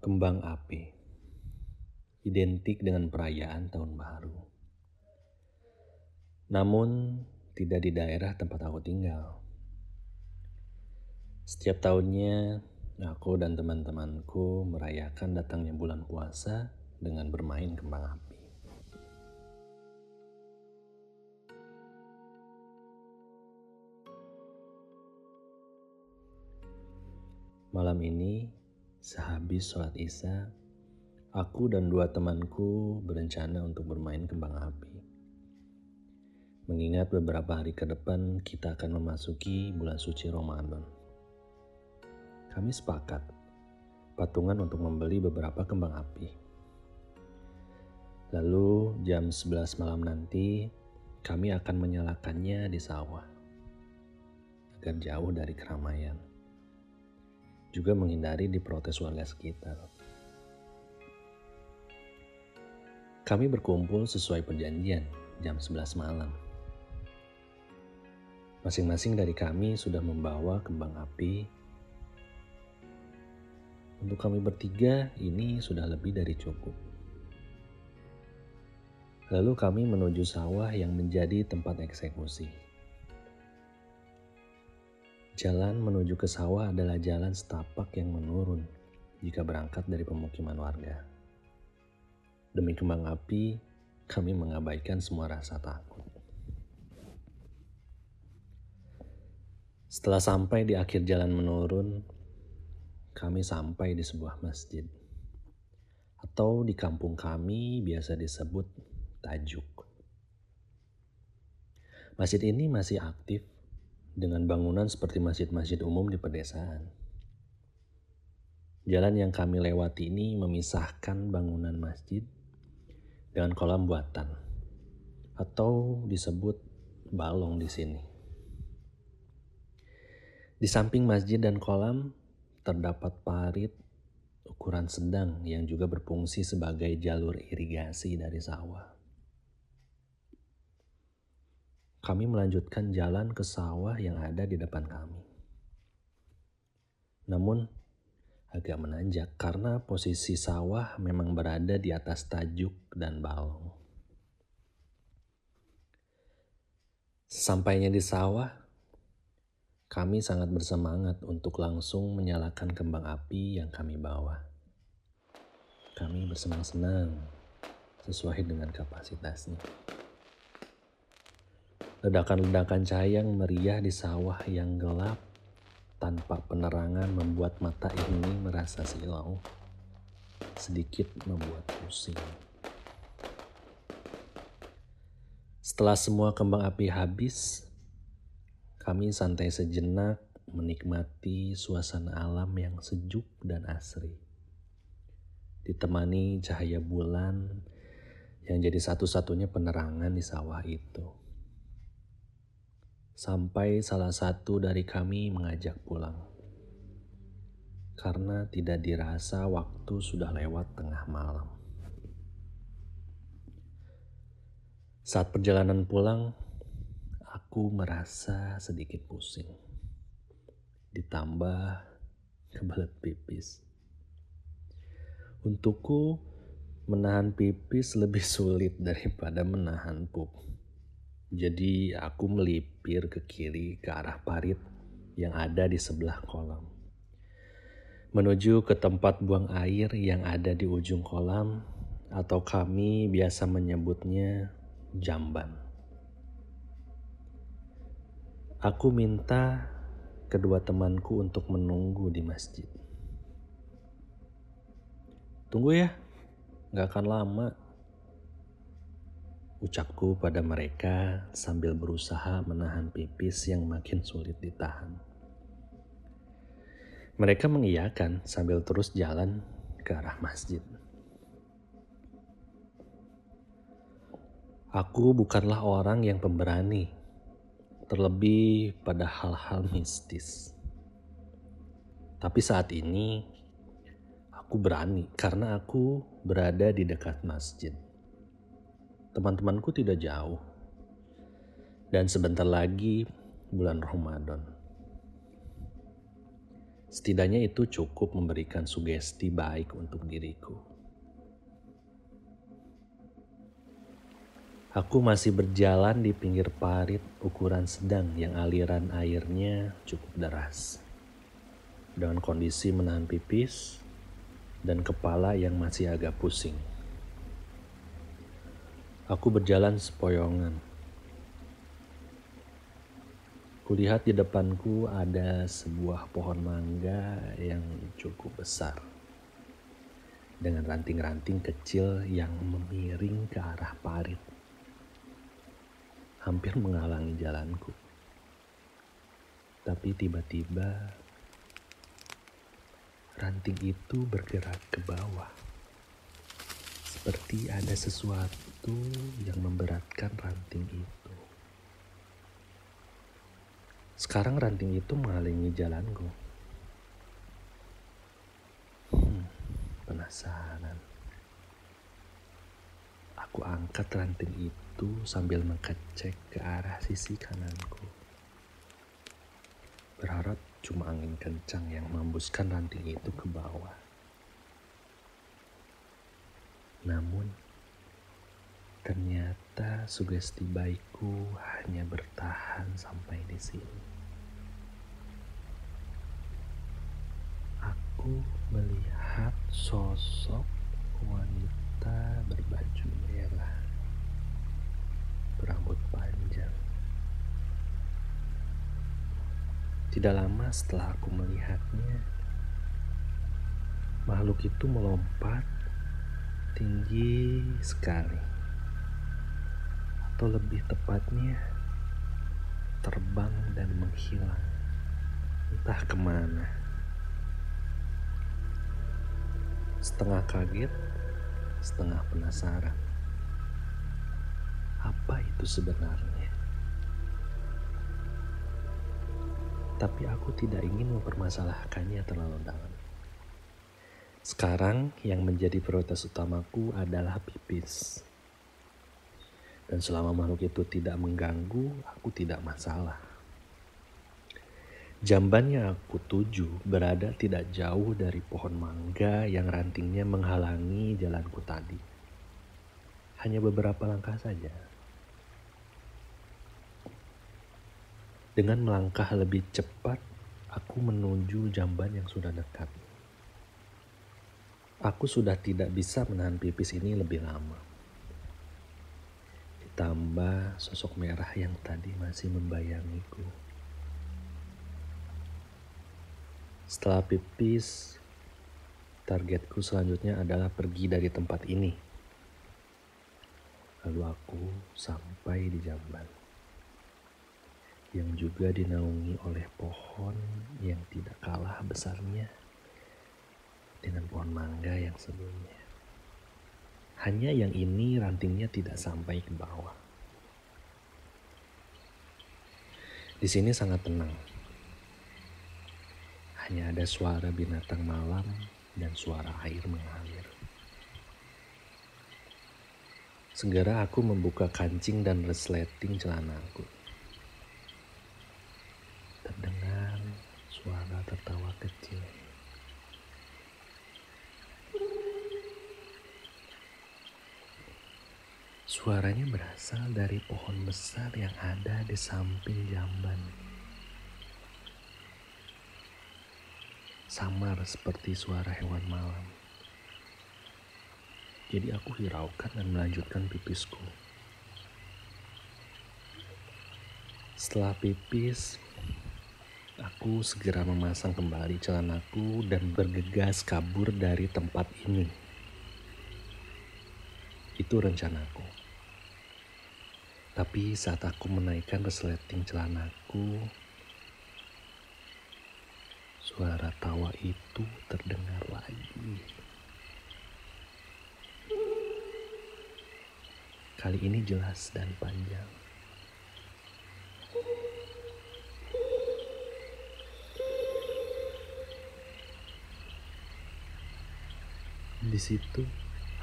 Kembang api identik dengan perayaan tahun baru. Namun, tidak di daerah tempat aku tinggal. Setiap tahunnya, aku dan teman-temanku merayakan datangnya bulan puasa dengan bermain kembang api. Malam ini, sehabis sholat isya, aku dan dua temanku berencana untuk bermain kembang api. Mengingat beberapa hari ke depan kita akan memasuki bulan suci Ramadan. Kami sepakat patungan untuk membeli beberapa kembang api. Lalu jam 11 malam nanti kami akan menyalakannya di sawah agar jauh dari keramaian juga menghindari diprotes warga sekitar. Kami berkumpul sesuai perjanjian jam 11 malam. Masing-masing dari kami sudah membawa kembang api. Untuk kami bertiga, ini sudah lebih dari cukup. Lalu kami menuju sawah yang menjadi tempat eksekusi. Jalan menuju ke sawah adalah jalan setapak yang menurun jika berangkat dari pemukiman warga. Demi kembang api, kami mengabaikan semua rasa takut. Setelah sampai di akhir jalan menurun, kami sampai di sebuah masjid. Atau di kampung kami biasa disebut Tajuk. Masjid ini masih aktif dengan bangunan seperti masjid-masjid umum di pedesaan. Jalan yang kami lewati ini memisahkan bangunan masjid dengan kolam buatan atau disebut balong di sini. Di samping masjid dan kolam terdapat parit ukuran sedang yang juga berfungsi sebagai jalur irigasi dari sawah. Kami melanjutkan jalan ke sawah yang ada di depan kami. Namun, agak menanjak karena posisi sawah memang berada di atas tajuk dan balong. Sampainya di sawah, kami sangat bersemangat untuk langsung menyalakan kembang api yang kami bawa. Kami bersenang-senang sesuai dengan kapasitasnya. Ledakan-ledakan cahaya yang meriah di sawah yang gelap tanpa penerangan membuat mata ini merasa silau. Sedikit membuat pusing. Setelah semua kembang api habis, kami santai sejenak menikmati suasana alam yang sejuk dan asri. Ditemani cahaya bulan yang jadi satu-satunya penerangan di sawah itu sampai salah satu dari kami mengajak pulang. Karena tidak dirasa waktu sudah lewat tengah malam. Saat perjalanan pulang, aku merasa sedikit pusing. Ditambah kebelet pipis. Untukku, menahan pipis lebih sulit daripada menahan pup. Jadi aku melipir ke kiri ke arah parit yang ada di sebelah kolam. Menuju ke tempat buang air yang ada di ujung kolam atau kami biasa menyebutnya jamban. Aku minta kedua temanku untuk menunggu di masjid. Tunggu ya, gak akan lama. Ucapku pada mereka sambil berusaha menahan pipis yang makin sulit ditahan. Mereka mengiyakan sambil terus jalan ke arah masjid. Aku bukanlah orang yang pemberani, terlebih pada hal-hal mistis. Tapi saat ini aku berani karena aku berada di dekat masjid teman-temanku tidak jauh. Dan sebentar lagi bulan Ramadan. Setidaknya itu cukup memberikan sugesti baik untuk diriku. Aku masih berjalan di pinggir parit ukuran sedang yang aliran airnya cukup deras. Dengan kondisi menahan pipis dan kepala yang masih agak pusing. Aku berjalan sepoyongan. Kulihat di depanku ada sebuah pohon mangga yang cukup besar. Dengan ranting-ranting kecil yang memiring ke arah parit. Hampir menghalangi jalanku. Tapi tiba-tiba ranting itu bergerak ke bawah seperti ada sesuatu yang memberatkan ranting itu. Sekarang ranting itu menghalangi jalanku. Hmm, penasaran. Aku angkat ranting itu sambil mengecek ke arah sisi kananku. Berharap cuma angin kencang yang mengembuskan ranting itu ke bawah. Namun, ternyata sugesti baikku hanya bertahan sampai di sini. Aku melihat sosok wanita berbaju merah, berambut panjang. Tidak lama setelah aku melihatnya, makhluk itu melompat tinggi sekali, atau lebih tepatnya terbang dan menghilang, entah ke mana. Setengah kaget, setengah penasaran. Apa itu sebenarnya? Tapi aku tidak ingin mempermasalahkannya terlalu dalam. Sekarang yang menjadi prioritas utamaku adalah pipis. Dan selama makhluk itu tidak mengganggu, aku tidak masalah. Jamban yang aku tuju berada tidak jauh dari pohon mangga yang rantingnya menghalangi jalanku tadi. Hanya beberapa langkah saja. Dengan melangkah lebih cepat, aku menuju jamban yang sudah dekat. Aku sudah tidak bisa menahan pipis ini lebih lama. Ditambah sosok merah yang tadi masih membayangiku. Setelah pipis, targetku selanjutnya adalah pergi dari tempat ini. Lalu aku sampai di jamban yang juga dinaungi oleh pohon yang tidak kalah besarnya dengan pohon mangga yang sebelumnya. Hanya yang ini rantingnya tidak sampai ke bawah. Di sini sangat tenang. Hanya ada suara binatang malam dan suara air mengalir. Segera aku membuka kancing dan resleting celanaku. Terdengar suara tertawa kecil. Suaranya berasal dari pohon besar yang ada di samping jamban. Samar seperti suara hewan malam. Jadi aku hiraukan dan melanjutkan pipisku. Setelah pipis, aku segera memasang kembali celanaku dan bergegas kabur dari tempat ini. Itu rencanaku. Tapi saat aku menaikkan resleting celanaku, suara tawa itu terdengar lagi. Kali ini jelas dan panjang. Di situ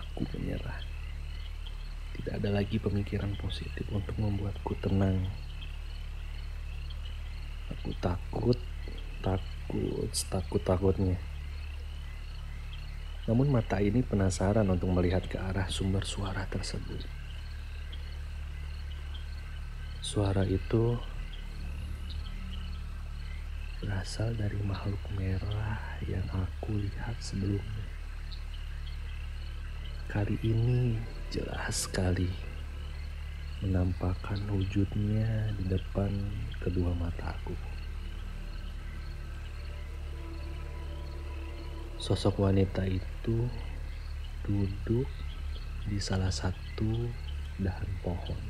aku menyerah. Tidak ada lagi pemikiran positif untuk membuatku tenang. Aku takut, takut takut, takut-takutnya. Namun mata ini penasaran untuk melihat ke arah sumber suara tersebut. Suara itu berasal dari makhluk merah yang aku lihat sebelumnya. Kali ini jelas sekali menampakkan wujudnya di depan kedua mataku. Sosok wanita itu duduk di salah satu dahan pohon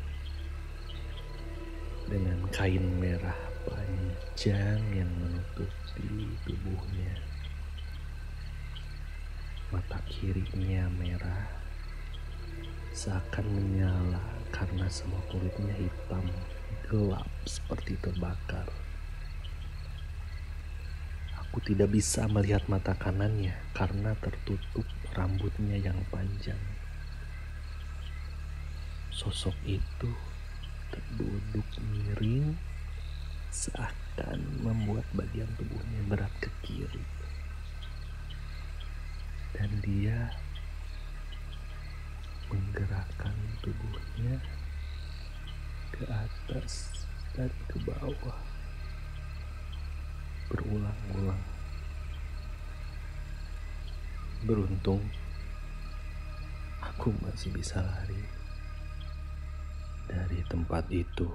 dengan kain merah panjang yang menutupi tubuhnya. Mata kirinya merah seakan menyala karena semua kulitnya hitam gelap seperti terbakar. Aku tidak bisa melihat mata kanannya karena tertutup rambutnya yang panjang. Sosok itu terduduk miring seakan membuat bagian tubuhnya berat ke kiri. Dan dia menggerakkan tubuhnya ke atas dan ke bawah berulang-ulang. Beruntung aku masih bisa lari dari tempat itu.